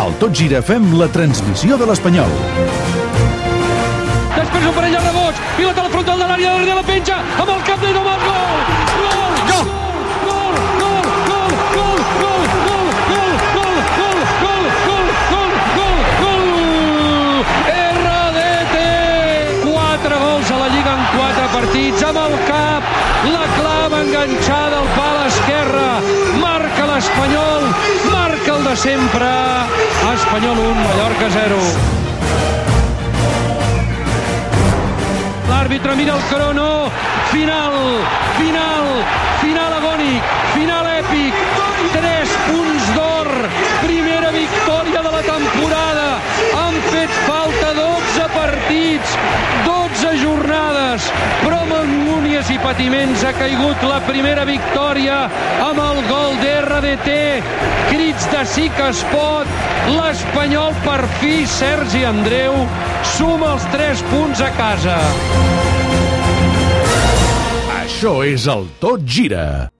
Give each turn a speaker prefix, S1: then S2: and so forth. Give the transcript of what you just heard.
S1: Al Tot Gira fem la transmissió de l'Espanyol.
S2: Després un parell de rebots, pilota a la frontal de l'àrea, darrere la penja, amb el cap de Tomàs, gol! Gol! Gol! Gol! Gol! Gol! Gol! Gol! Gol! Gol! Gol! Gol! Gol! Gol! Gol! Gol! RDT! Quatre gols a la Lliga en quatre partits, amb el cap, la clava enganxada de sempre, Espanyol 1, Mallorca 0. L'àrbitre mira el crono. Final, final, final agònic, final èpic. Tres punts d'or. Primera victòria de la temporada. Han fet falta 12 partits, patiments ha caigut la primera victòria amb el gol d'RDT. Crits de sí que es pot. L'Espanyol per fi, Sergi Andreu, suma els 3 punts a casa.
S1: Això és el Tot Gira.